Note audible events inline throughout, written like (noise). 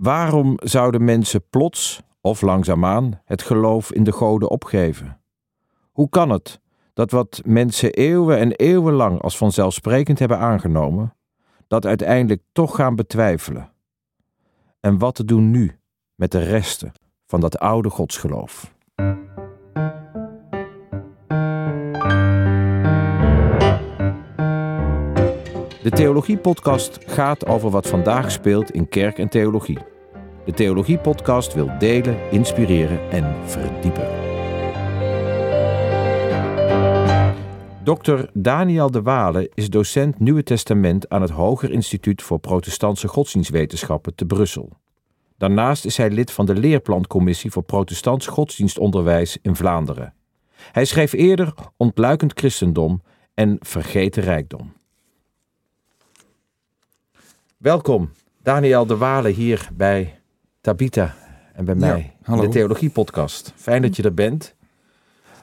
Waarom zouden mensen plots of langzaamaan het geloof in de goden opgeven? Hoe kan het dat wat mensen eeuwen en eeuwenlang als vanzelfsprekend hebben aangenomen, dat uiteindelijk toch gaan betwijfelen? En wat te doen nu met de resten van dat oude godsgeloof? De Theologie-podcast gaat over wat vandaag speelt in kerk en theologie. De Theologie-podcast wil delen, inspireren en verdiepen. Dr. Daniel de Wale is docent Nieuwe Testament aan het Hoger Instituut voor Protestantse Godsdienstwetenschappen te Brussel. Daarnaast is hij lid van de Leerplancommissie voor Protestants Godsdienstonderwijs in Vlaanderen. Hij schreef eerder Ontluikend Christendom en Vergeten Rijkdom. Welkom, Daniel de Wale hier bij Tabita en bij mij Ja, in de Theologie Podcast. Fijn dat je er bent.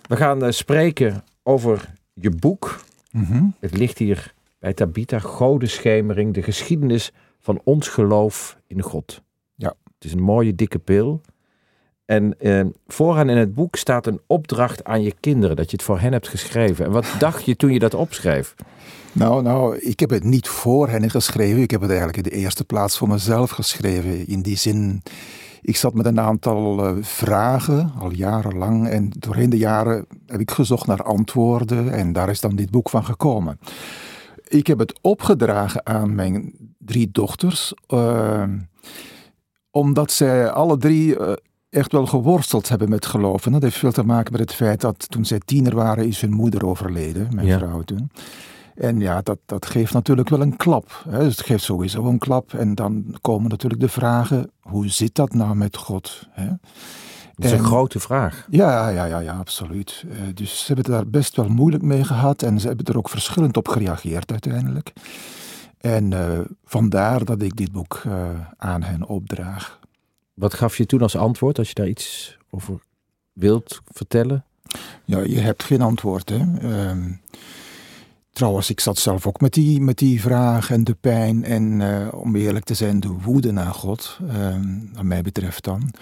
We gaan eh, spreken over je boek. Mhm. Het ligt hier bij Tabita, Godenschemering, de geschiedenis van ons geloof in God. Ja. Het is een mooie dikke pil. En eh, vooraan in het boek staat een opdracht aan je kinderen, dat je het voor hen hebt geschreven. En wat dacht je toen je dat opschreef? Nou, nou, ik heb het niet voor hen geschreven. Ik heb het eigenlijk in de eerste plaats voor mezelf geschreven. In die zin, ik zat met een aantal eh, vragen, al jarenlang. En doorheen de jaren heb ik gezocht naar antwoorden. En daar is dan dit boek van gekomen. Ik heb het opgedragen aan mijn drie dochters. eh, omdat zij alle drie eh, echt wel geworsteld hebben met geloven. Dat heeft veel te maken met het feit dat toen zij tiener waren, is hun moeder overleden, mijn Ja. vrouw toen. En ja, dat, dat geeft natuurlijk wel een klap. Hè? Dus het geeft sowieso een klap. En dan komen natuurlijk de vragen, hoe zit dat nou met God? Hè? Dat is een En- grote vraag. Ja, ja, ja, ja, absoluut. Eh, dus ze hebben het daar best wel moeilijk mee gehad en ze hebben er ook verschillend op gereageerd uiteindelijk. En eh, vandaar dat ik dit boek eh, aan hen opdraag. Wat gaf je toen als antwoord, als je daar iets over wilt vertellen? Ja, je hebt geen antwoord. Hè? Ehm, trouwens, ik zat zelf ook met die, met die vraag en de pijn en eh, om eerlijk te zijn, de woede naar God, ehm wat mij betreft dan.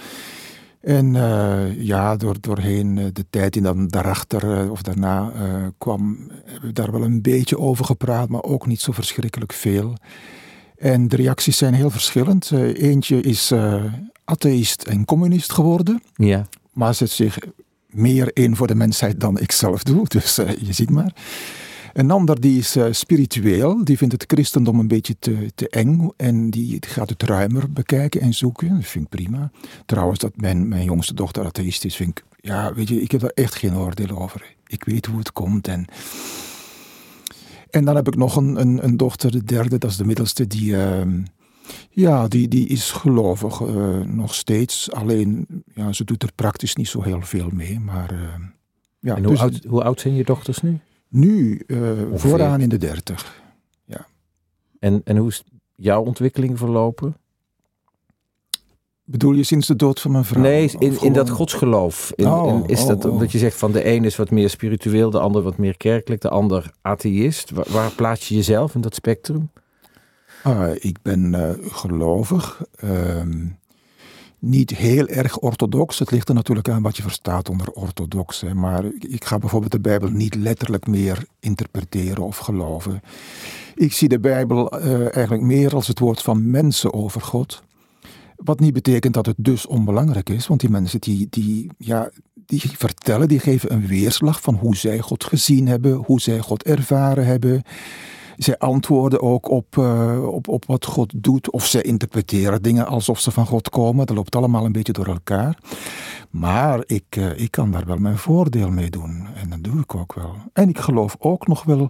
En eh, ja, door, doorheen eh, de tijd die dan daarachter of daarna kwam, hebben we daar wel een beetje over gepraat, maar ook niet zo verschrikkelijk veel. En de reacties zijn heel verschillend. Eh, eentje is eh, atheïst en communist geworden Ja. maar zet zich meer in voor de mensheid dan ik zelf doe. (laughs) Dus eh, je ziet maar. Een ander die is spiritueel, die vindt het christendom een beetje te, te eng en die gaat het ruimer bekijken en zoeken. Dat vind ik prima. Trouwens, dat mijn, mijn jongste dochter atheïst is, vind ik, ja, weet je, ik heb daar echt geen oordeel over. Ik weet hoe het komt en... En dan heb ik nog een, een, een dochter, de derde, dat is de middelste, die, ehm, ja, die, die is gelovig eh, nog steeds. Alleen, ja, ze doet er praktisch niet zo heel veel mee. Maar eh, ja, En hoe, dus oud, hoe oud zijn je dochters nu? nu eh, vooraan in de dertig. En, en hoe is jouw ontwikkeling verlopen? Bedoel je sinds de dood van mijn vrouw? Nee, in, in dat godsgeloof. In, Oh, in- is oh, dat oh. dat je zegt van de een is wat meer spiritueel, de ander wat meer kerkelijk, de ander atheïst. Waar, waar plaats je jezelf in dat spectrum? Ah, ik ben eh, gelovig. ehm, niet heel erg orthodox. Het ligt er natuurlijk aan wat je verstaat onder orthodox. Hè. Maar ik- ik ga bijvoorbeeld de Bijbel niet letterlijk meer interpreteren of geloven. Ik zie de Bijbel eh, eigenlijk meer als het woord van mensen over God. Wat niet betekent dat het dus onbelangrijk is. Want die mensen die, die, ja, die vertellen, die geven een weerslag van hoe zij God gezien hebben. Hoe zij God ervaren hebben. Zij antwoorden ook op, eh, op, op wat God doet, of zij interpreteren dingen alsof ze van God komen. Dat loopt allemaal een beetje door elkaar. Maar ik, eh, ik kan daar wel mijn voordeel mee doen. En dat doe ik ook wel. En ik geloof ook nog wel,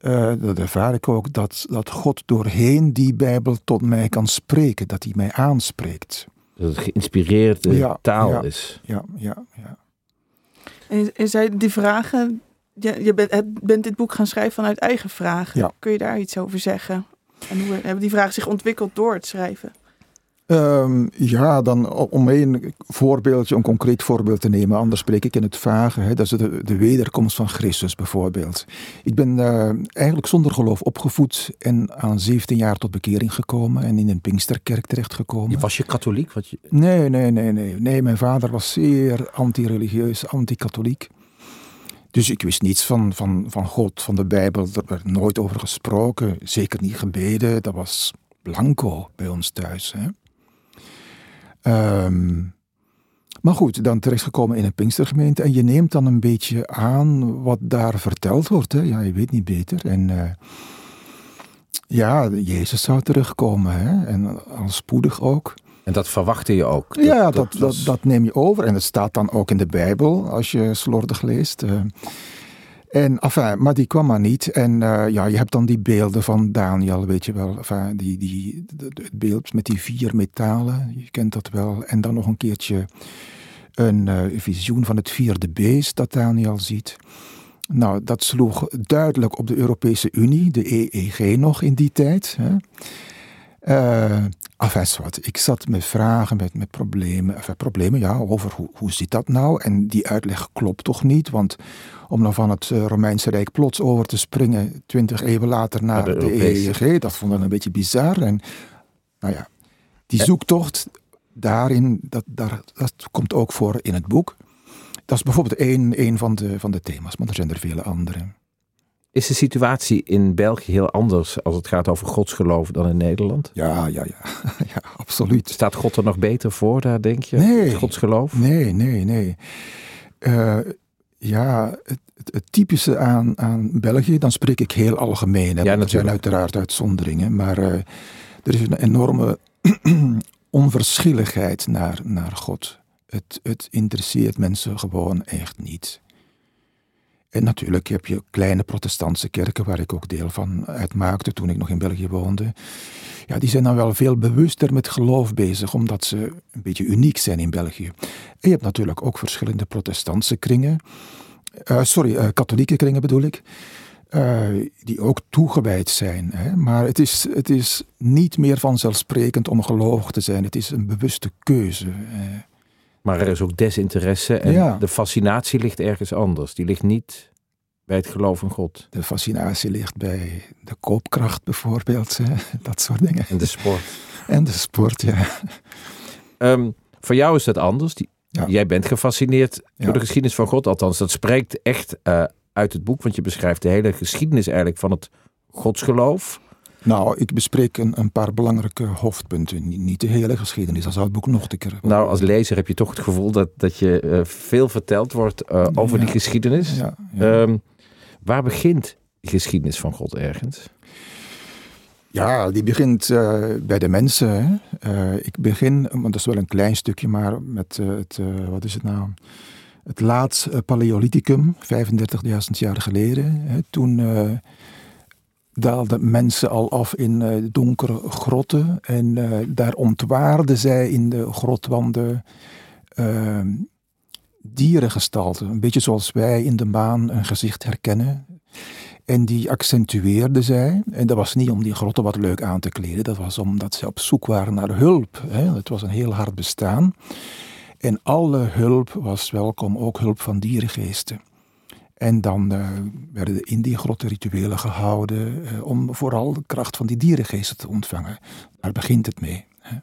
eh, dat ervaar ik ook, dat, dat God doorheen die Bijbel tot mij kan spreken. Dat hij mij aanspreekt. Dat het geïnspireerde Ja, taal ja. is. Ja, ja, ja. En, en zij die vragen, je, je bent, het- bent dit boek gaan schrijven vanuit eigen vragen. Ja. Kun je daar iets over zeggen? En hoe hebben die vragen zich ontwikkeld door het schrijven? Ehm, ja, dan om een voorbeeldje, een concreet voorbeeld te nemen, anders spreek ik in het vage. Hè. Dat is de, de wederkomst van Christus bijvoorbeeld. Ik ben uh, eigenlijk zonder geloof opgevoed en aan 17 jaar tot bekering gekomen en in een Pinksterkerk terechtgekomen. Was je katholiek? Wat je... Nee, nee, nee, nee. Nee, mijn vader was zeer anti-religieus, anti-katholiek. Dus ik wist niets van, van, van God, van de Bijbel. Er werd nooit over gesproken, zeker niet gebeden. Dat was blanco bij ons thuis. Hè. Um, maar goed, dan terechtgekomen in een Pinkstergemeente en je neemt dan een beetje aan wat daar verteld wordt. Hè. Ja, je weet niet beter. En uh, ja, Jezus zou terugkomen hè. en al spoedig ook. En dat verwachtte je ook? Dat, ja, dat, dat, dat, neem je over. En het staat dan ook in de Bijbel, als je slordig leest. Uh, en, enfin, maar die kwam maar niet. En uh, ja, je hebt dan die beelden van Daniel, weet je wel. Die, die, het beeld met die vier metalen, je kent dat wel. En dan nog een keertje een uh, visioen van het vierde beest dat Daniel ziet. Nou, dat sloeg duidelijk op de Europese Unie, de EEG nog in die tijd. Hè. Uh, enfin, wat. Ik zat met vragen, met, met problemen. Enfin, problemen, ja, over hoe, hoe zit dat nou? En die uitleg klopt toch niet? Want om dan van het eh, Romeinse Rijk plots over te springen, twintig eeuwen later naar de, de EEG, dat vond ik een beetje bizar. En nou ja, die zoektocht daarin, dat, daar, dat komt ook voor in het boek. Dat is bijvoorbeeld één, één van, de, van de thema's, maar er zijn er vele andere. Is de situatie in België heel anders als het gaat over godsgeloof dan in Nederland? Ja, ja, ja. (laughs) ja absoluut. Staat God er nog beter voor daar, denk je? Nee. godsgeloof? Nee, nee, nee. Uh, ja, het, het, typische aan, aan België, dan spreek ik heel algemeen. Hè, ja, er zijn uiteraard uitzonderingen, maar uh, er is een enorme (clears throat) onverschilligheid naar, naar God. Het, het interesseert mensen gewoon echt niet. En natuurlijk heb je kleine protestantse kerken, waar ik ook deel van uitmaakte toen ik nog in België woonde. Ja, die zijn dan wel veel bewuster met geloof bezig, omdat ze een beetje uniek zijn in België. En je hebt natuurlijk ook verschillende protestantse kringen, uh, sorry, uh, katholieke kringen bedoel ik, uh, die ook toegewijd zijn. Hè? Maar het is, het is niet meer vanzelfsprekend om gelovig te zijn. Het is een bewuste keuze. Maar er is ook desinteresse en de fascinatie ligt ergens anders. Die ligt niet bij het geloof in God. De fascinatie ligt bij de koopkracht bijvoorbeeld, (laughs) dat soort dingen. En de sport. En de sport, ja. Um, voor jou is dat anders. Die, Jij bent gefascineerd door de geschiedenis van God, althans. Dat spreekt echt uh, uit het boek, want je beschrijft de hele geschiedenis eigenlijk van het godsgeloof. Nou, ik bespreek een, een, paar belangrijke hoofdpunten. Niet de hele geschiedenis, dat zou het boek nog te keer. Nou, als lezer heb je toch het gevoel dat, dat je uh, veel verteld wordt uh, over die geschiedenis. Ja, ja. Um, waar begint de geschiedenis van God ergens? Ja, die begint uh, bij de mensen. ik begin, want dat is wel een klein stukje, maar met het, wat is het nou? Het laat Paleolithicum, 35.000 jaar geleden. Hè, toen daalden mensen al af in uh, donkere grotten. En uh, daar ontwaarden zij in de grotwanden uh, dierengestalten. Een beetje zoals wij in de maan een gezicht herkennen. En die accentueerden zij. En dat was niet om die grotten wat leuk aan te kleden. Dat was omdat ze op zoek waren naar hulp. Hè. Het was een heel hard bestaan. En alle hulp was welkom, ook hulp van dierengeesten. En dan uh, werden in die grotten rituelen gehouden uh, om vooral de kracht van die dierengeesten te ontvangen. Daar begint het mee. Hè.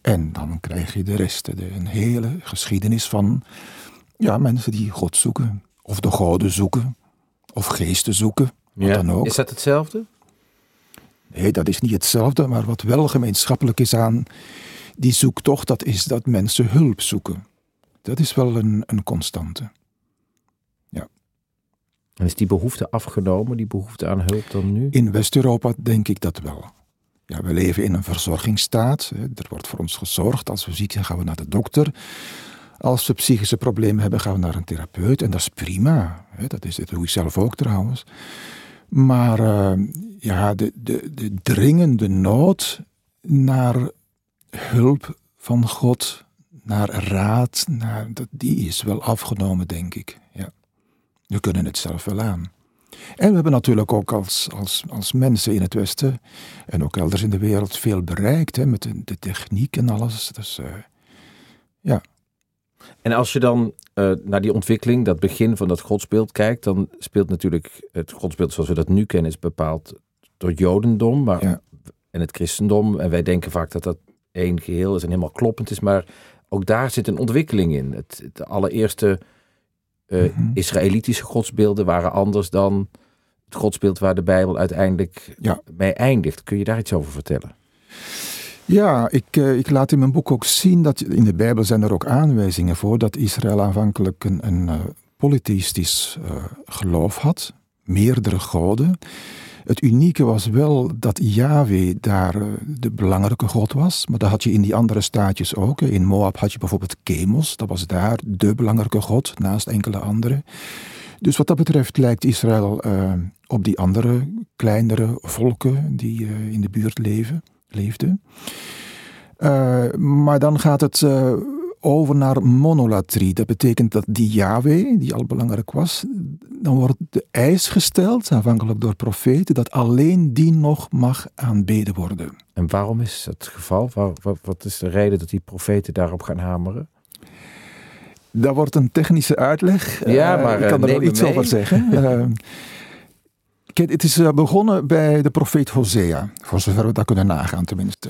En dan krijg je de rest, de, een hele geschiedenis van ja, mensen die God zoeken. Of de goden zoeken. Of geesten zoeken. Wat ja. dan ook. Is dat hetzelfde? Nee, dat is niet hetzelfde. Maar wat wel gemeenschappelijk is aan die zoektocht, dat is dat mensen hulp zoeken. Dat is wel een, een constante. En is die behoefte afgenomen, die behoefte aan hulp dan nu? In West-Europa denk ik dat wel. Ja, we leven in een verzorgingsstaat. Er wordt voor ons gezorgd. Als we ziek zijn, gaan we naar de dokter. Als we psychische problemen hebben, gaan we naar een therapeut. En dat is prima. Dat, is, dat doe ik zelf ook trouwens. Maar uh, ja, de, de, de dringende nood naar hulp van God, naar raad, naar, dat, die is wel afgenomen, denk ik. We kunnen het zelf wel aan. En we hebben natuurlijk ook als, als, als mensen in het Westen en ook elders in de wereld veel bereikt hè, met de, de techniek en alles. Dus uh, ja. En als je dan uh, naar die ontwikkeling, dat begin van dat godsbeeld kijkt, dan speelt natuurlijk het godsbeeld zoals we dat nu kennen, is bepaald door het Jodendom maar, ja. en het christendom. En wij denken vaak dat dat één geheel is en helemaal kloppend is, maar ook daar zit een ontwikkeling in. Het, het allereerste uh, mm -hmm. Israëlitische godsbeelden waren anders dan het godsbeeld waar de Bijbel uiteindelijk ja. mee eindigt. Kun je daar iets over vertellen? Ja, ik, uh, ik laat in mijn boek ook zien dat in de Bijbel zijn er ook aanwijzingen voor dat Israël aanvankelijk een, een uh, polytheistisch geloof had, meerdere goden. Het unieke was wel dat Yahweh daar de belangrijke god was, maar dat had je in die andere staatjes ook. In Moab had je bijvoorbeeld Chemos, dat was daar de belangrijke god, naast enkele andere. Dus wat dat betreft lijkt Israël uh, op die andere, kleinere volken die uh, in de buurt leven, leefden. Maar dan gaat het over naar monolatrie. Dat betekent dat die Yahweh, die al belangrijk was, dan wordt de eis gesteld, aanvankelijk door profeten, dat alleen die nog mag aanbeden worden. En waarom is het geval? Wat, wat is de reden dat die profeten daarop gaan hameren? Dat wordt een technische uitleg. Ja, maar uh, ik kan er wel iets mee. over zeggen. uh, (laughs) kijk, het is begonnen bij de profeet Hosea, voor zover we dat kunnen nagaan tenminste.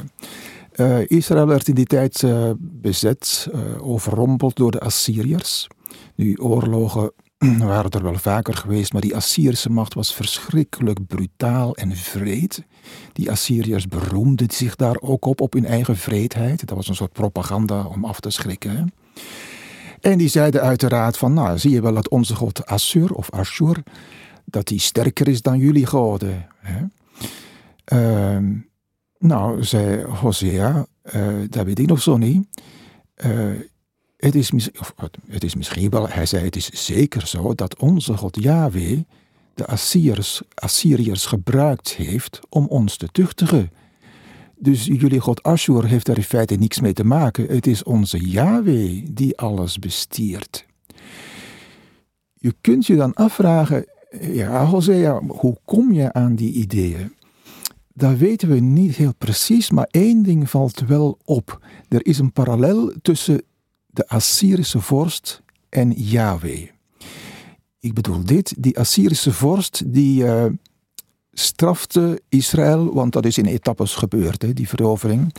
Uh, Israël werd in die tijd bezet, overrompeld door de Assyriërs. Nu, oorlogen (clears throat) waren er wel vaker geweest, maar die Assyrische macht was verschrikkelijk brutaal en vreed. Die Assyriërs beroemden zich daar ook op, op hun eigen vreedheid. Dat was een soort propaganda om af te schrikken. En die zeiden uiteraard van, nou zie je wel dat onze god Assur of Ashur, dat die sterker is dan jullie goden. Hè? Uh, nou, zei Hosea, uh, dat weet ik nog zo niet. Uh, het, is het is misschien wel, hij zei het is zeker zo dat onze god Yahweh de Assyriërs, Assyriërs gebruikt heeft om ons te tuchtigen. Dus jullie god Ashur heeft daar in feite niks mee te maken. Het is onze Yahweh die alles bestiert. Je kunt je dan afvragen, ja Hosea, hoe kom je aan die ideeën? Dat weten we niet heel precies, maar één ding valt wel op. Er is een parallel tussen de Assyrische vorst en Yahweh. Ik bedoel dit, die Assyrische vorst die... Uh, strafte Israël, want dat is in etappes gebeurd, die verovering.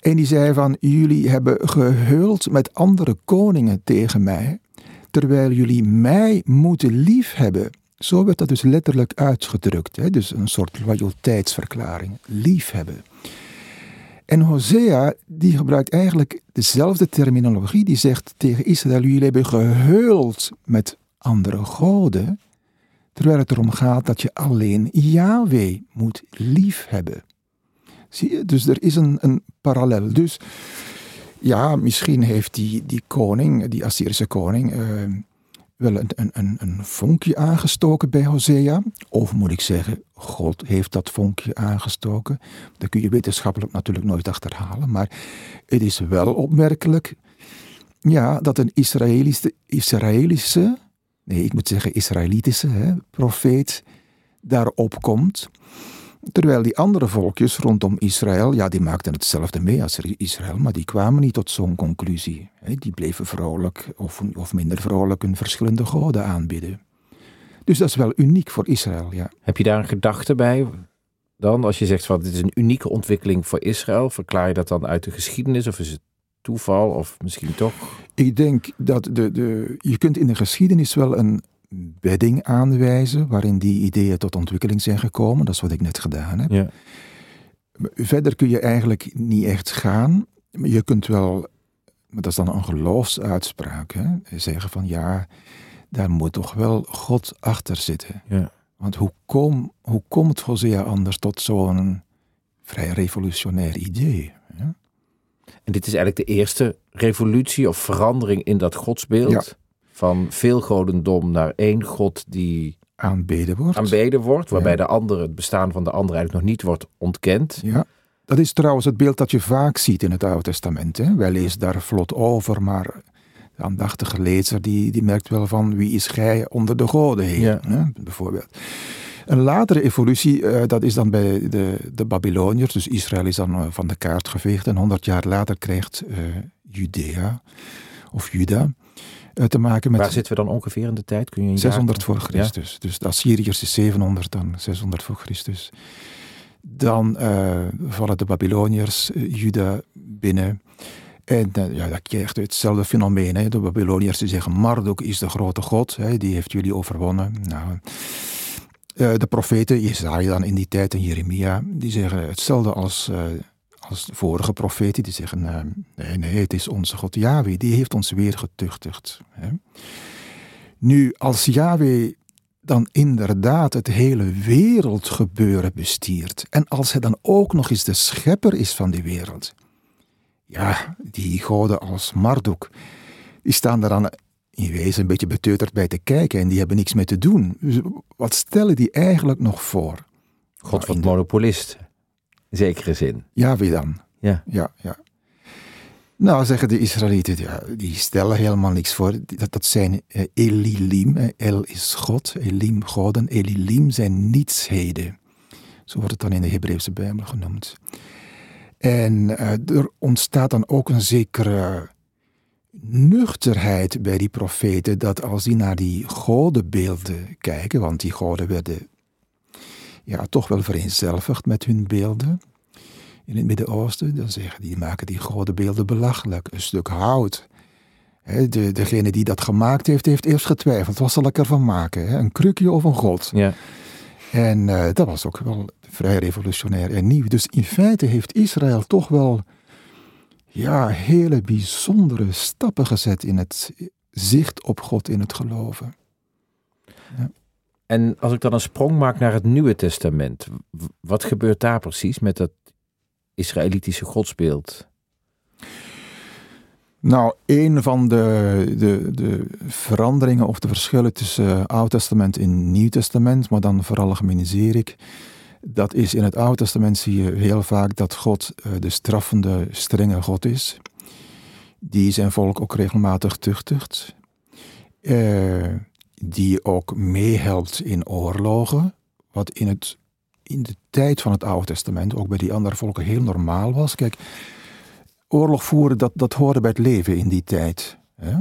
En die zei van, jullie hebben geheuld met andere koningen tegen mij, terwijl jullie mij moeten liefhebben. Zo werd dat dus letterlijk uitgedrukt, hè, dus een soort loyaliteitsverklaring, liefhebben. En Hosea, die gebruikt eigenlijk dezelfde terminologie, die zegt tegen Israël, jullie hebben geheuld met andere goden, terwijl het erom gaat dat je alleen Yahweh moet liefhebben. Zie je, dus er is een, een parallel. Dus ja, misschien heeft die, die koning, die Assyrische koning, uh, wel een, een, een vonkje aangestoken bij Hosea. Of moet ik zeggen, God heeft dat vonkje aangestoken. Dat kun je wetenschappelijk natuurlijk nooit achterhalen. Maar het is wel opmerkelijk ja, dat een Israëlische, Israëlische nee, ik moet zeggen Israëlitische hè, profeet daarop komt. Terwijl die andere volkjes rondom Israël, ja, die maakten hetzelfde mee als Israël, maar die kwamen niet tot zo'n conclusie. Die bleven vrolijk of, of minder vrolijk hun verschillende goden aanbidden. Dus dat is wel uniek voor Israël, ja. Heb je daar een gedachte bij dan? Als je zegt van dit is een unieke ontwikkeling voor Israël, verklaar je dat dan uit de geschiedenis of is het toeval of misschien toch? Ik denk dat de, de, je kunt in de geschiedenis wel een bedding aanwijzen waarin die ideeën tot ontwikkeling zijn gekomen. Dat is wat ik net gedaan heb. Ja. Verder kun je eigenlijk niet echt gaan. Je kunt wel, maar dat is dan een geloofsuitspraak, hè? zeggen van ja, daar moet toch wel God achter zitten. Ja. Want hoe, kom, hoe komt Hosea anders tot zo'n vrij revolutionair idee? En dit is eigenlijk de eerste revolutie of verandering in dat godsbeeld. Ja. Van veel godendom naar één god die aanbeden wordt. aanbeden wordt waarbij Ja. de andere, het bestaan van de ander eigenlijk nog niet wordt ontkend. Ja. Dat is trouwens het beeld dat je vaak ziet in het Oude Testament. Hè? Wij lezen daar vlot over, maar De aandachtige lezer die, die merkt wel van wie is gij onder de goden heen, Ja. hè, bijvoorbeeld. Een latere evolutie, eh, dat is dan bij de, de Babyloniërs. Dus Israël is dan eh, van de kaart geveegd. En 100 jaar later krijgt eh, Judea, of Juda, te maken met Waar zitten we dan ongeveer in de tijd? Kun je een 600 jaar- voor Christus. Dus de Assyriërs is 700, dan 600 voor Christus. Dan eh, vallen de Babyloniërs eh, Juda binnen. En eh, ja, dat krijgt hetzelfde fenomeen. Hè. De Babyloniërs die zeggen, Marduk is de grote god. Hè, die heeft jullie overwonnen. Nou, eh, de profeten, Jezaja dan in die tijd en Jeremia, die zeggen hetzelfde als, eh, als de vorige profeten. Die zeggen, eh, nee, nee, het is onze God Yahweh. Die heeft ons weer getuchtigd. Hè. Nu, als Yahweh dan inderdaad het hele wereldgebeuren bestiert. En als hij dan ook nog eens de schepper is van die wereld. Ja, die goden als Marduk, die staan er dan in wezen een beetje beteuterd bij te kijken en die hebben niks mee te doen. Dus wat stellen die eigenlijk nog voor? God Nou, de- monopolist. In zekere zin. Yahweh dan? Ja. Ja, ja. Nou, zeggen de Israëlieten, ja, die stellen helemaal niks voor. Dat, dat zijn eh, Elilim. El is God, Elim goden. Elilim zijn nietsheden. Zo wordt het dan in de Hebreeuwse Bijbel genoemd. En eh, er ontstaat dan ook een zekere nuchterheid bij die profeten, dat als die naar die godenbeelden kijken, want die goden werden ja, toch wel vereenzelvigd met hun beelden, in het Midden-Oosten, dan zeggen die, maken die godenbeelden belachelijk. Een stuk hout. De, degene die dat gemaakt heeft, heeft eerst getwijfeld. Wat zal ik ervan maken? Een krukje of een god? Ja. En eh, dat was ook wel vrij revolutionair en nieuw. Dus in feite heeft Israël toch wel ja, hele bijzondere stappen gezet in het zicht op God, in het geloven. En als ik dan een sprong maak naar het Nieuwe Testament, wat gebeurt daar precies met dat Israëlitische godsbeeld? Nou, een van de, de, de veranderingen of de verschillen tussen Oud Testament en Nieuw Testament, maar dan veralgemeniseer ik, dat is in het Oude Testament zie je heel vaak dat God eh, de straffende, strenge God is, die zijn volk ook regelmatig tuchtigt, eh, die ook meehelpt in oorlogen, wat in, het, in de tijd van het Oude Testament ook bij die andere volken heel normaal was. Kijk, oorlog voeren, dat, dat hoorde bij het leven in die tijd. Hè?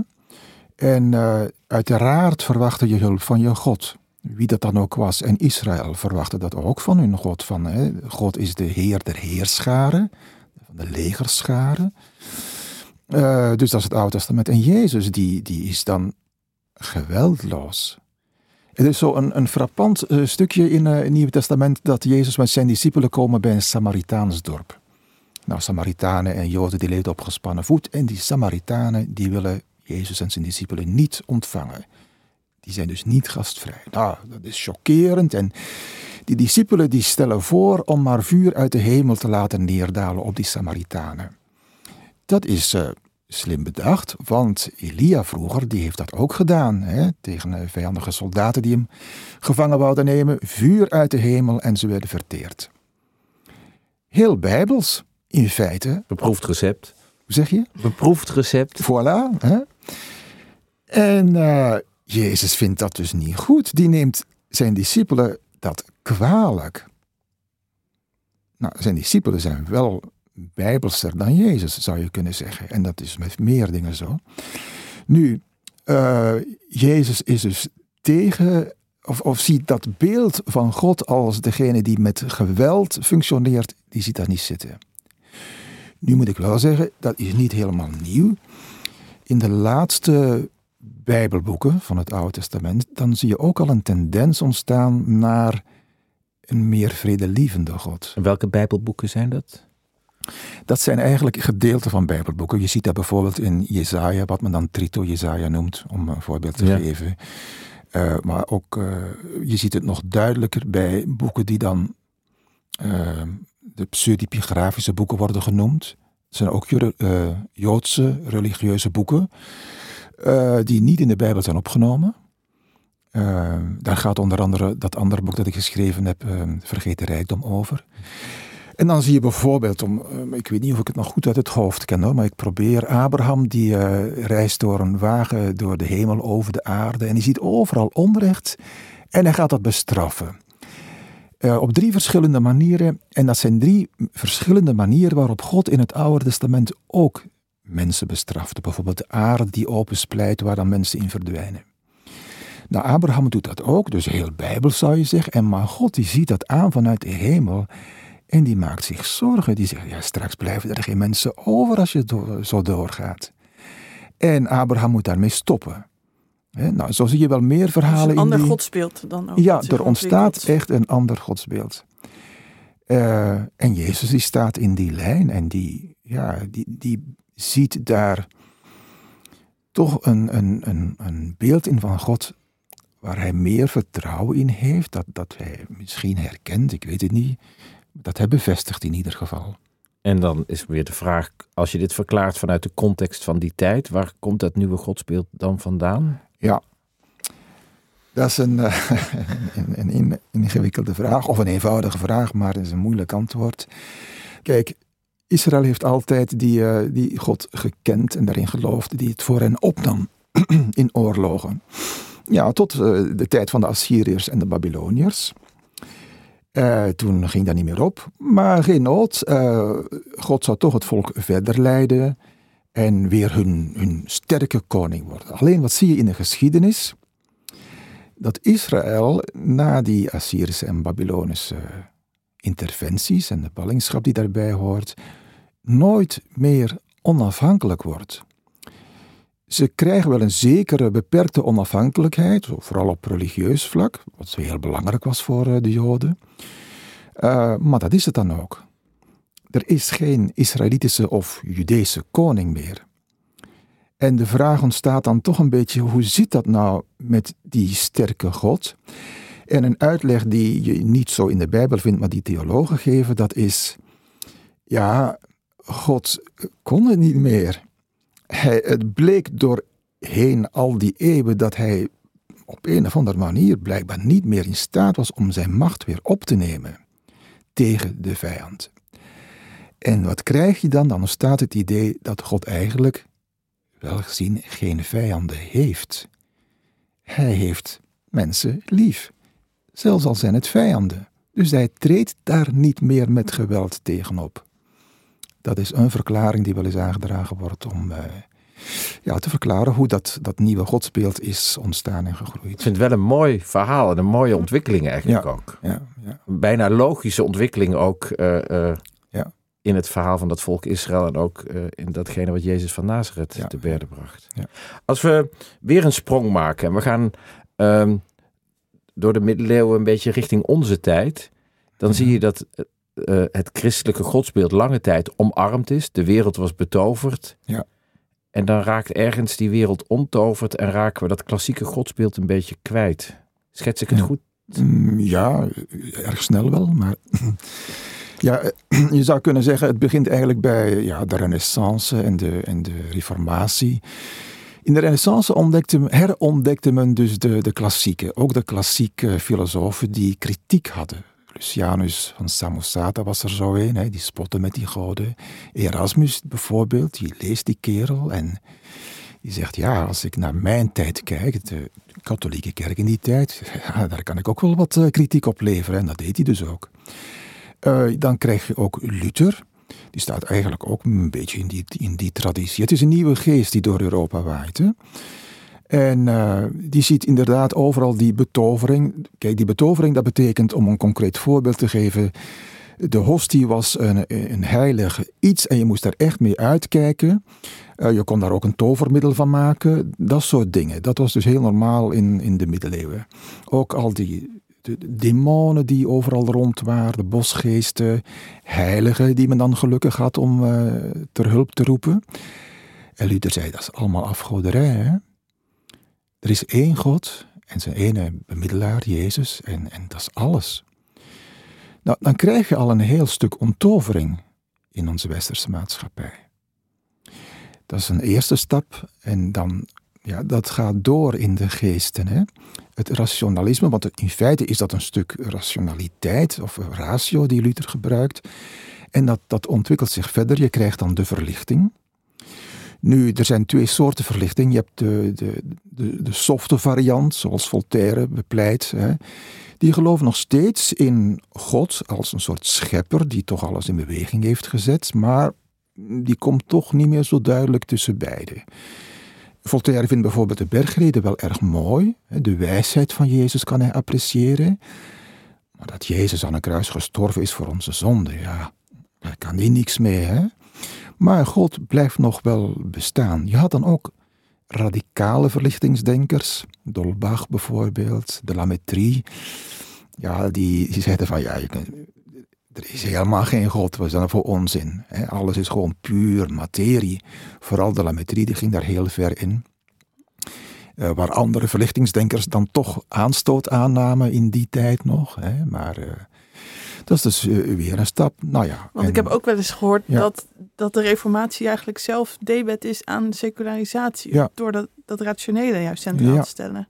En eh, uiteraard verwachtte je hulp van je God, wie dat dan ook was. En Israël verwachtte dat ook van hun God. Van, hè? God is de Heer der heerscharen, van de legerscharen. Eh, dus dat is het Oude Testament. En Jezus, die, die is dan geweldloos. Het is zo een, een frappant eh, stukje in eh, het Nieuwe Testament dat Jezus met zijn discipelen komen bij een Samaritaans dorp. Nou, Samaritanen en Joden die leefden op gespannen voet. En die Samaritanen die willen Jezus en zijn discipelen niet ontvangen. Die zijn dus niet gastvrij. Nou, dat is chockerend. En die discipelen die stellen voor om maar vuur uit de hemel te laten neerdalen op die Samaritanen. Dat is eh, slim bedacht, want Elia vroeger die heeft dat ook gedaan. Hè, tegen eh, vijandige soldaten die hem gevangen wouden nemen. Vuur uit de hemel en ze werden verteerd. Heel bijbels, in feite. Beproefd recept. Hoe zeg je? Beproefd recept. Voilà. Hè? En eh, Jezus vindt dat dus niet goed. Die neemt zijn discipelen dat kwalijk. Nou, zijn discipelen zijn wel bijbelster dan Jezus, zou je kunnen zeggen. En dat is met meer dingen zo. Nu, eh, Jezus is dus tegen, of, of ziet dat beeld van God als degene die met geweld functioneert, die ziet dat niet zitten. Nu moet ik wel zeggen, dat is niet helemaal nieuw. In de laatste Bijbelboeken van het Oude Testament, dan zie je ook al een tendens ontstaan naar een meer vredelievende God. Welke bijbelboeken zijn dat? Dat zijn eigenlijk gedeelten van Bijbelboeken. Je ziet dat bijvoorbeeld in Jezaja, wat men dan Trito Jezaja noemt, om een voorbeeld te Ja. geven. Eh, maar ook, eh, je ziet het nog duidelijker bij boeken die dan eh, de pseudepigrafische boeken worden genoemd. Het zijn ook Joodse religieuze boeken die niet in de Bijbel zijn opgenomen. Daar gaat onder andere dat andere boek dat ik geschreven heb, Vergeet de Rijkdom, over. En dan zie je bijvoorbeeld, om, eh, ik weet niet of ik het nog goed uit het hoofd ken hoor, maar ik probeer Abraham die uh, reist door een wagen door de hemel over de aarde en die ziet overal onrecht en hij gaat dat bestraffen. Uh, op drie verschillende manieren en dat zijn drie verschillende manieren waarop God in het Oude Testament ook mensen bestrafte. Bijvoorbeeld de aarde die opensplijt waar dan mensen in verdwijnen. Nou, Abraham doet dat ook, dus heel bijbel zou je zeggen. En maar God die ziet dat aan vanuit de hemel en die maakt zich zorgen. Die zegt, ja, straks blijven er geen mensen over als je zo doorgaat. En Abraham moet daarmee stoppen. nou, zo zie je wel meer verhalen in. Een ander die... godsbeeld dan ook. Ja, er ontstaat echt een ander godsbeeld. Uh, en Jezus die staat in die lijn en die, ja, die, die ziet daar toch een, een, een, een beeld in van God waar hij meer vertrouwen in heeft, dat, dat hij misschien herkent, ik weet het niet, dat hij bevestigt in ieder geval. En dan is weer de vraag, als je dit verklaart vanuit de context van die tijd, waar komt dat nieuwe godsbeeld dan vandaan? Ja, dat is een, (laughs) uh, een, een, ingewikkelde vraag, of een eenvoudige vraag, maar het is een moeilijk antwoord. Kijk, Israël heeft altijd die, uh, die God gekend en daarin geloofd, die het voor hen opnam (clears throat) in oorlogen. Ja, tot uh, de tijd van de Assyriërs en de Babyloniërs. Uh, toen ging dat niet meer op. Maar geen nood. God zou toch het volk verder leiden en weer hun, hun sterke koning worden. Alleen wat zie je in de geschiedenis? Dat Israël na die Assyrische en Babylonische interventies en de ballingschap die daarbij hoort, nooit meer onafhankelijk wordt. Ze krijgen wel een zekere beperkte onafhankelijkheid, vooral op religieus vlak, wat heel belangrijk was voor eh, de Joden. Uh, maar dat is het dan ook. Er is geen Israëlitische of Judese koning meer. En de vraag ontstaat dan toch een beetje: hoe zit dat nou met die sterke God? En een uitleg die je niet zo in de Bijbel vindt, maar die theologen geven, dat is, ja, God kon het niet meer. Hij, het bleek doorheen al die eeuwen dat hij op een of andere manier blijkbaar niet meer in staat was om zijn macht weer op te nemen tegen de vijand. En wat krijg je dan? Dan ontstaat het idee dat God eigenlijk, wel gezien, geen vijanden heeft. Hij heeft mensen lief zelfs al zijn het vijanden. Dus hij treedt daar niet meer met geweld tegenop. Dat is een verklaring die wel eens aangedragen wordt om uh, ja, te verklaren hoe dat, dat nieuwe godsbeeld is ontstaan en gegroeid. Ik vind het wel een mooi verhaal en een mooie ontwikkeling eigenlijk ja, ook. Ja, ja. Bijna logische ontwikkeling ook uh, uh, ja. in het verhaal van dat volk Israël en ook in datgene wat Jezus van Nazareth te berden bracht. Ja. Als we weer een sprong maken en we gaan ehm, door de middeleeuwen een beetje richting onze tijd, dan zie je dat eh, het christelijke godsbeeld lange tijd omarmd is. De wereld was betoverd. Ja. En dan raakt ergens die wereld ontoverd en raken we dat klassieke godsbeeld een beetje kwijt. Schets ik het goed? Mm, Ja, erg snel wel, maar (clears throat) ja, eh, (clears throat) je zou kunnen zeggen, het begint eigenlijk bij ja, de renaissance en de, en de reformatie. In de renaissance ontdekte, herontdekte men dus de, de klassieken, ook de klassieke filosofen die kritiek hadden. Lucianus van Samosata was er zo een, die spotte met die goden. Erasmus bijvoorbeeld, die leest die kerel en die zegt, ja, als ik naar mijn tijd kijk, de katholieke kerk in die tijd, (laughs) daar kan ik ook wel wat eh, kritiek op leveren. En dat deed hij dus ook. Eh, dan krijg je ook Luther. Die staat eigenlijk ook een beetje in die, in die traditie. Het is een nieuwe geest die door Europa waait. Hè? En eh, die ziet inderdaad overal die betovering. Kijk, die betovering dat betekent, om een concreet voorbeeld te geven, de hostie was een, een iets en je moest daar echt mee uitkijken. Eh, je kon daar ook een tovermiddel van maken, dat soort dingen. Dat was dus heel normaal in, in de middeleeuwen. Ook al die de, de demonen die overal rond waren, de bosgeesten, heiligen die men dan gelukkig had om eh, ter hulp te roepen. En Luther zei, dat is allemaal afgoderij. Hè? Er is één God en zijn ene bemiddelaar, Jezus, en, en dat is alles. Nou, dan krijg je al een heel stuk onttovering in onze westerse maatschappij. Dat is een eerste stap en dan ja, dat gaat door in de geesten. Hè? Het rationalisme, want in feite is dat een stuk rationaliteit of ratio die Luther gebruikt. En dat, dat ontwikkelt zich verder. Je krijgt dan de verlichting. Nu, er zijn twee soorten verlichting. Je hebt de, de, de, de softe variant, zoals Voltaire bepleit. Hè. Die geloven nog steeds in God als een soort schepper die toch alles in beweging heeft gezet, maar die komt toch niet meer zo duidelijk tussen beiden. Voltaire vindt bijvoorbeeld de bergreden wel erg mooi. De wijsheid van Jezus kan hij appreciëren. Maar dat Jezus aan een kruis gestorven is voor onze zonde, ja, daar kan hij niks mee. Hè? Maar God blijft nog wel bestaan. Je had dan ook radicale verlichtingsdenkers, Dolbach bijvoorbeeld, de Lametrie. Ja, die, zeiden van ja, er is helemaal geen God, wat is dat voor onzin? Hè? Alles is gewoon puur materie. Vooral de Lametrie die ging daar heel ver in. Uh, waar andere verlichtingsdenkers dan toch aanstoot aannamen in die tijd nog. Hè? Maar uh, dat is dus uh, weer een stap. Nou ja, Want en, ik heb ook wel eens gehoord ja. dat, dat de reformatie eigenlijk zelf debet is aan secularisatie. Ja. Door dat, dat rationele juist centraal ja. te stellen.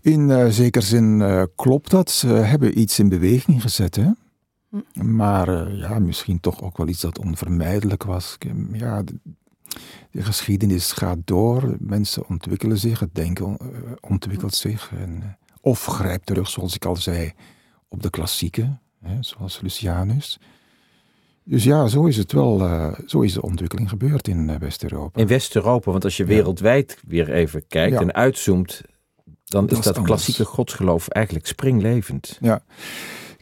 In uh, zekere zin uh, klopt dat. Ze hebben iets in beweging gezet. Hè? Hm. Maar ja, misschien toch ook wel iets dat onvermijdelijk was. Ja, de, de geschiedenis gaat door. Mensen ontwikkelen zich. Het denken ontwikkelt zich. En, of grijpt terug, zoals ik al zei, op de klassieke hè, zoals Lucianus. Dus ja, zo is het wel, uh, zo is de ontwikkeling gebeurd in uh, West-Europa. In West-Europa, want als je wereldwijd weer even kijkt ja. en uitzoomt, dan dat is dat klassieke godsgeloof eigenlijk springlevend. Ja.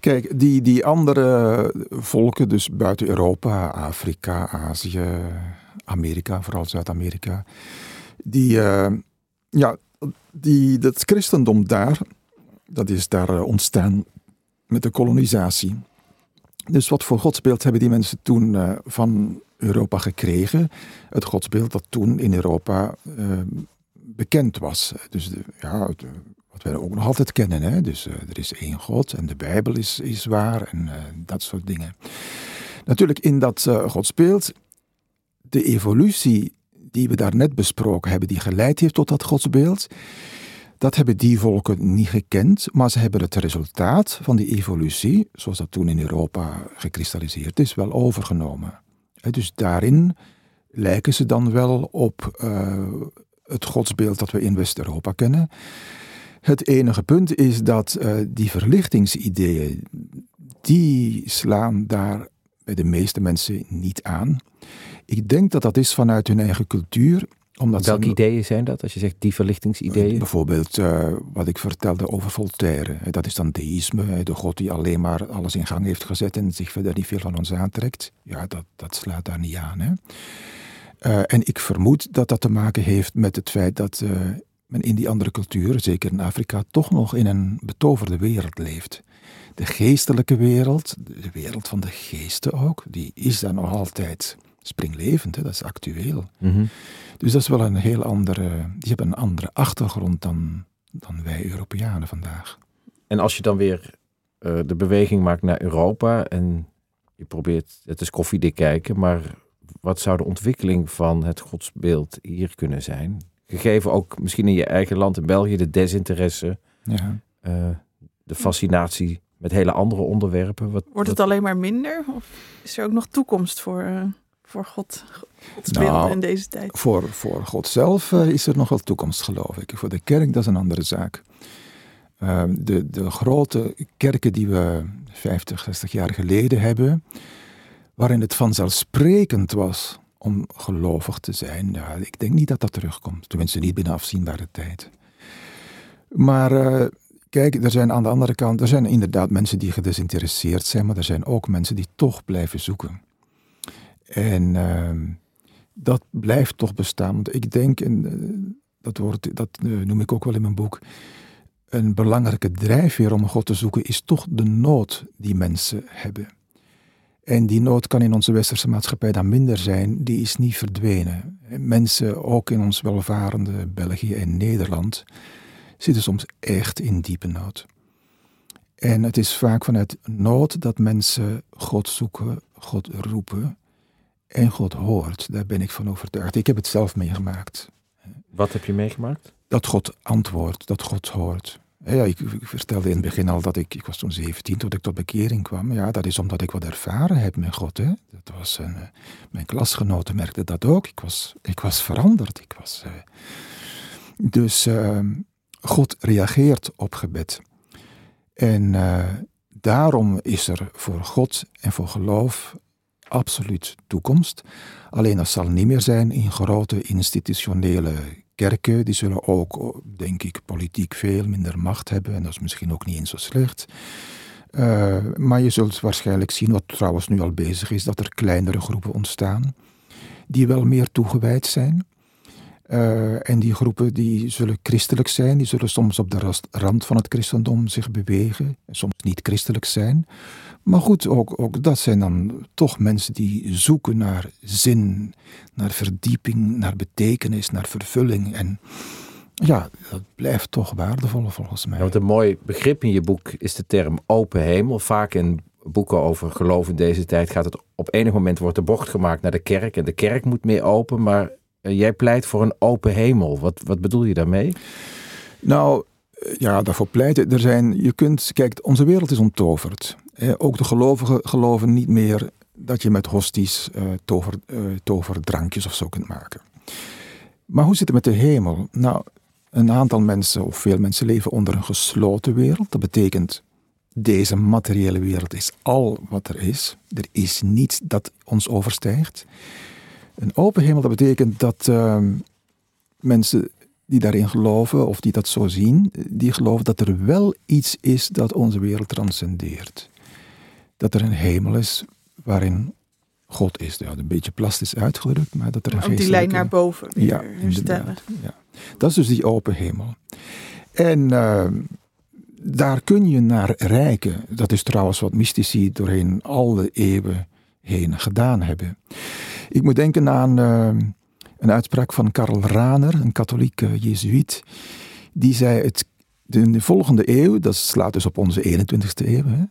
Kijk, die, die andere volken, dus buiten Europa, Afrika, Azië, Amerika, vooral Zuid-Amerika, die, uh, ja, die, dat christendom daar, dat is daar ontstaan met de kolonisatie. Dus wat voor godsbeeld hebben die mensen toen uh, van Europa gekregen? Het godsbeeld dat toen in Europa uh, bekend was. Dus de, ja, het, wat wij ook nog altijd kennen. Hè? Dus er is één God en de Bijbel is, is waar en dat soort dingen. Natuurlijk in dat godsbeeld, de evolutie die we daarnet besproken hebben, die geleid heeft tot dat godsbeeld, dat hebben die volken niet gekend, maar ze hebben het resultaat van die evolutie, zoals dat toen in Europa gekristalliseerd is, wel overgenomen. Dus daarin lijken ze dan wel op uh, het godsbeeld dat we in West-Europa kennen. Het enige punt is dat uh, die verlichtingsideeën, die slaan daar bij de meeste mensen niet aan. Ik denk dat dat is vanuit hun eigen cultuur omdat Welke ideeën zijn dat, als je zegt die verlichtingsideeën? bijvoorbeeld uh, wat ik vertelde over Voltaire. Dat is dan deïsme, de god die alleen maar alles in gang heeft gezet en zich verder niet veel van ons aantrekt. Ja, dat, dat slaat daar niet aan. Hè? Uh, en ik vermoed dat dat te maken heeft met het feit dat uh, men in die andere culturen, zeker in Afrika, toch nog in een betoverde wereld leeft. De geestelijke wereld, de wereld van de geesten ook, die is daar nog altijd springlevend, hè? dat is actueel. Mm -hmm. Dus dat is wel een heel andere, die hebben een andere achtergrond dan, dan wij Europeanen vandaag. En als je dan weer uh, de beweging maakt naar Europa en je probeert, het is koffiedik kijken, maar wat zou de ontwikkeling van het godsbeeld hier kunnen zijn? Gegeven ook misschien in je eigen land in België de desinteresse, ja. uh, de fascinatie met hele andere onderwerpen. Wat, Wordt het alleen maar minder of is er ook nog toekomst voor, uh, voor God, nou, in deze tijd? Voor, voor God zelf uh, is er nog wel toekomst, geloof ik. Voor de kerk, dat is een andere zaak. Uh, de, de grote kerken die we 50, 60 jaar geleden hebben, waarin het vanzelfsprekend was om gelovig te zijn, ja, ik denk niet dat dat terugkomt. Tenminste, niet binnen afzienbare tijd. Maar uh, kijk, er zijn aan de andere kant, er zijn inderdaad mensen die gedesinteresseerd zijn, maar er zijn ook mensen die toch blijven zoeken. En uh, dat blijft toch bestaan. Want ik denk, en uh, dat, wordt, dat uh, noem ik ook wel in mijn boek, een belangrijke drijfveer om God te zoeken is toch de nood die mensen hebben. En die nood kan in onze westerse maatschappij dan minder zijn, die is niet verdwenen. Mensen, ook in ons welvarende België en Nederland, zitten soms echt in diepe nood. En het is vaak vanuit nood dat mensen God zoeken, God roepen en God hoort. Daar ben ik van overtuigd. Ik heb het zelf meegemaakt. Wat heb je meegemaakt? Dat God antwoordt, dat God hoort. Ja, ik, ik, vertelde in het begin al dat ik, ik was toen 17 toen ik tot bekering kwam. Ja, dat is omdat ik wat ervaren heb met God. Hè. Dat was een, eh, mijn klasgenoten merkten dat ook. Ik was, ik was veranderd. Ik was, uh, dus uh, God reageert op gebed. En uh, daarom is er voor God en voor geloof absoluut toekomst. Alleen dat zal niet meer zijn in grote institutionele kerken. Die zullen ook, denk ik, politiek veel minder macht hebben. En dat is misschien ook niet eens zo slecht. Uh, maar je zult waarschijnlijk zien, wat trouwens nu al bezig is, dat er kleinere groepen ontstaan. Die wel meer toegewijd zijn. Uh, en die groepen die zullen christelijk zijn, die zullen soms op de rand van het christendom zich bewegen, soms niet christelijk zijn. Maar goed, ook, ook dat zijn dan toch mensen die zoeken naar zin, naar verdieping, naar betekenis, naar vervulling. En ja, dat blijft toch waardevol volgens mij. Ja, want een mooi begrip in je boek is de term open hemel. Vaak in boeken over geloof in deze tijd gaat het op enig moment wordt de bocht gemaakt naar de kerk en de kerk moet meer open, maar eh, jij pleit voor een open hemel. Wat, wat bedoel je daarmee? Nou, eh, ja, daarvoor pleiten. Er zijn, je kunt, kijk, onze wereld is onttoverd. Ook de gelovigen geloven niet meer dat je met hosties uh, tover, uh, toverdrankjes of zo kunt maken. Maar hoe zit het met de hemel? Nou, een aantal mensen of veel mensen leven onder een gesloten wereld. Dat betekent, deze materiële wereld is al wat er is. Er is niets dat ons overstijgt. Een open hemel, dat betekent dat uh, mensen die daarin geloven, of die dat zo zien, die geloven dat er wel iets is dat onze wereld transcendeert. Dat er een hemel is waarin God is. Ja, een beetje plastisch uitgedrukt, maar dat er een Ook die lijn naar boven ja, inderdaad, ja. Dat is dus die open hemel. En uh, daar kun je naar reiken. Dat is trouwens wat mystici doorheen al de eeuwen heen gedaan hebben. Ik moet denken aan uh, een uitspraak van Karl Rahner, een katholieke jezuïet. Die zei, het, in de volgende eeuw, dat slaat dus op onze 21ste eeuw, hè,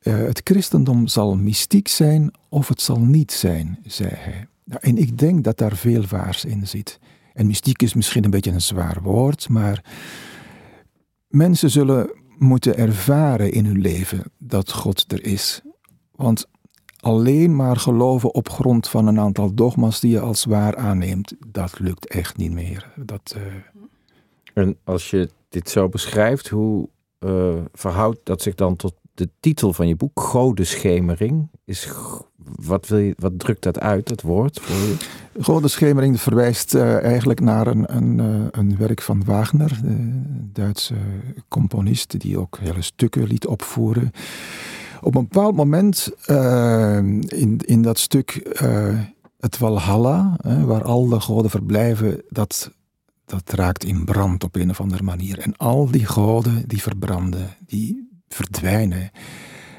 het christendom zal mystiek zijn of het zal niet zijn, zei hij. Nou, en ik denk dat daar veel waars in zit. En mystiek is misschien een beetje een zwaar woord, maar mensen zullen moeten ervaren in hun leven dat God er is. Want alleen maar geloven op grond van een aantal dogma's die je als waar aanneemt, dat lukt echt niet meer. Dat, uh... En als je dit zo beschrijft, hoe uh, verhoudt dat zich dan tot de titel van je boek, Godeschemering? Is, wat, wil je, wat drukt dat uit, dat woord? Voor je? Godeschemering verwijst uh, eigenlijk naar een, een, een werk van Wagner, de Duitse componist, die ook hele stukken liet opvoeren. Op een bepaald moment uh, in, in dat stuk het Valhalla, uh, waar al de goden verblijven, dat, dat raakt in brand op een of andere manier. En al die goden die verbranden, die verdwijnen.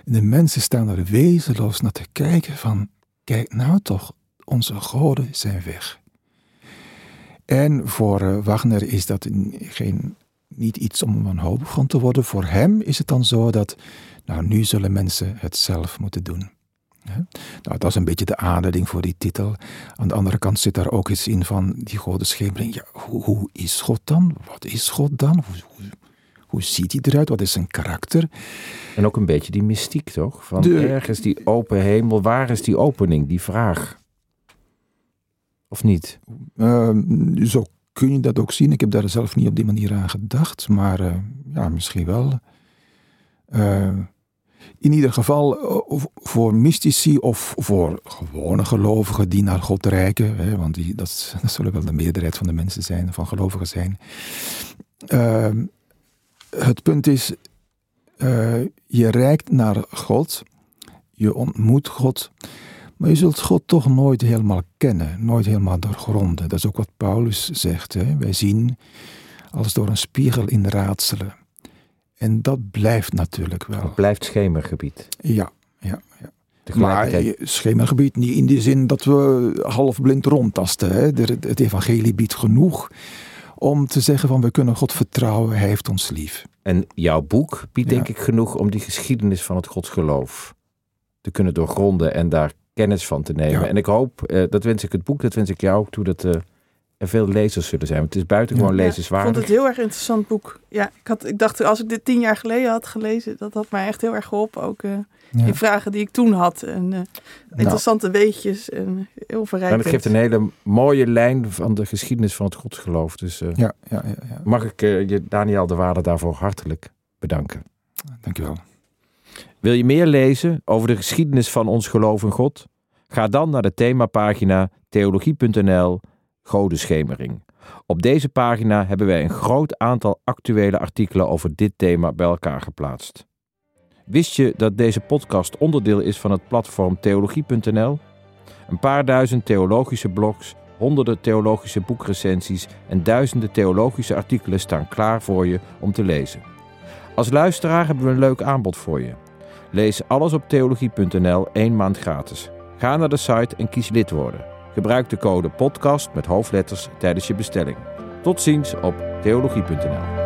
En de mensen staan er wezenloos naar te kijken van, kijk nou toch, onze goden zijn weg. En voor Wagner is dat geen, niet iets om wanhopig van te worden. Voor hem is het dan zo dat nou, nu zullen mensen het zelf moeten doen. Nou, dat is een beetje de aanleiding voor die titel. Aan de andere kant zit daar ook iets in van die godenschemering. Ja, hoe, hoe, is God dan? Wat is God dan? Hoe, hoe, ziet hij eruit? Wat is zijn karakter? En ook een beetje die mystiek, toch? Van de, ergens die open hemel. Waar is die opening, die vraag? Of niet? Uh, zo kun je dat ook zien. Ik heb daar zelf niet op die manier aan gedacht. Maar uh, ja, misschien wel. Uh, in ieder geval uh, voor mystici of voor gewone gelovigen die naar God reiken, hè, want die, dat, (laughs) dat zullen wel de meerderheid van de mensen zijn, van gelovigen zijn. Het punt is, je reikt naar God, je ontmoet God, maar je zult God toch nooit helemaal kennen, nooit helemaal doorgronden. Dat is ook wat Paulus zegt. Hè? Wij zien als door een spiegel in raadselen. En dat blijft natuurlijk wel. Het blijft schemergebied. Ja, ja, ja. Maar schemergebied niet in die zin dat we half blind rondtasten. Hè. Het evangelie biedt genoeg om te zeggen van we kunnen God vertrouwen, hij heeft ons lief. En jouw boek biedt denk ik genoeg om die geschiedenis van het godsgeloof te kunnen doorgronden en daar kennis van te nemen. Ja. En ik hoop, uh, dat wens ik het boek, dat wens ik jou toe, dat uh, er veel lezers zullen zijn. Want het is buitengewoon ja, lezerswaardig. ik vond het heel erg interessant boek. Ja, ik, had, ik dacht als ik dit tien jaar geleden had gelezen, dat had mij echt heel erg geholpen. Ook uh, in vragen die ik toen had. En uh, interessante weetjes en heel verrijkend. En het geeft een hele mooie lijn van de geschiedenis van het godsgeloof. Dus uh, ja, ja, ja, ja, mag ik je, Daniel de Waarde, daarvoor hartelijk bedanken. Dankjewel. Wil je meer lezen over de geschiedenis van ons geloof in God? Ga dan naar de themapagina theologie.nl Godenschemering. Op deze pagina hebben wij een groot aantal actuele artikelen over dit thema bij elkaar geplaatst. Wist je dat deze podcast onderdeel is van het platform theologie.nl? Een paar duizend theologische blogs, honderden theologische boekrecensies en duizenden theologische artikelen staan klaar voor je om te lezen. Als luisteraar hebben we een leuk aanbod voor je. Lees alles op theologie.nl één maand gratis. Ga naar de site en kies lid worden. Gebruik de code podcast met hoofdletters tijdens je bestelling. Tot ziens op theologie.nl.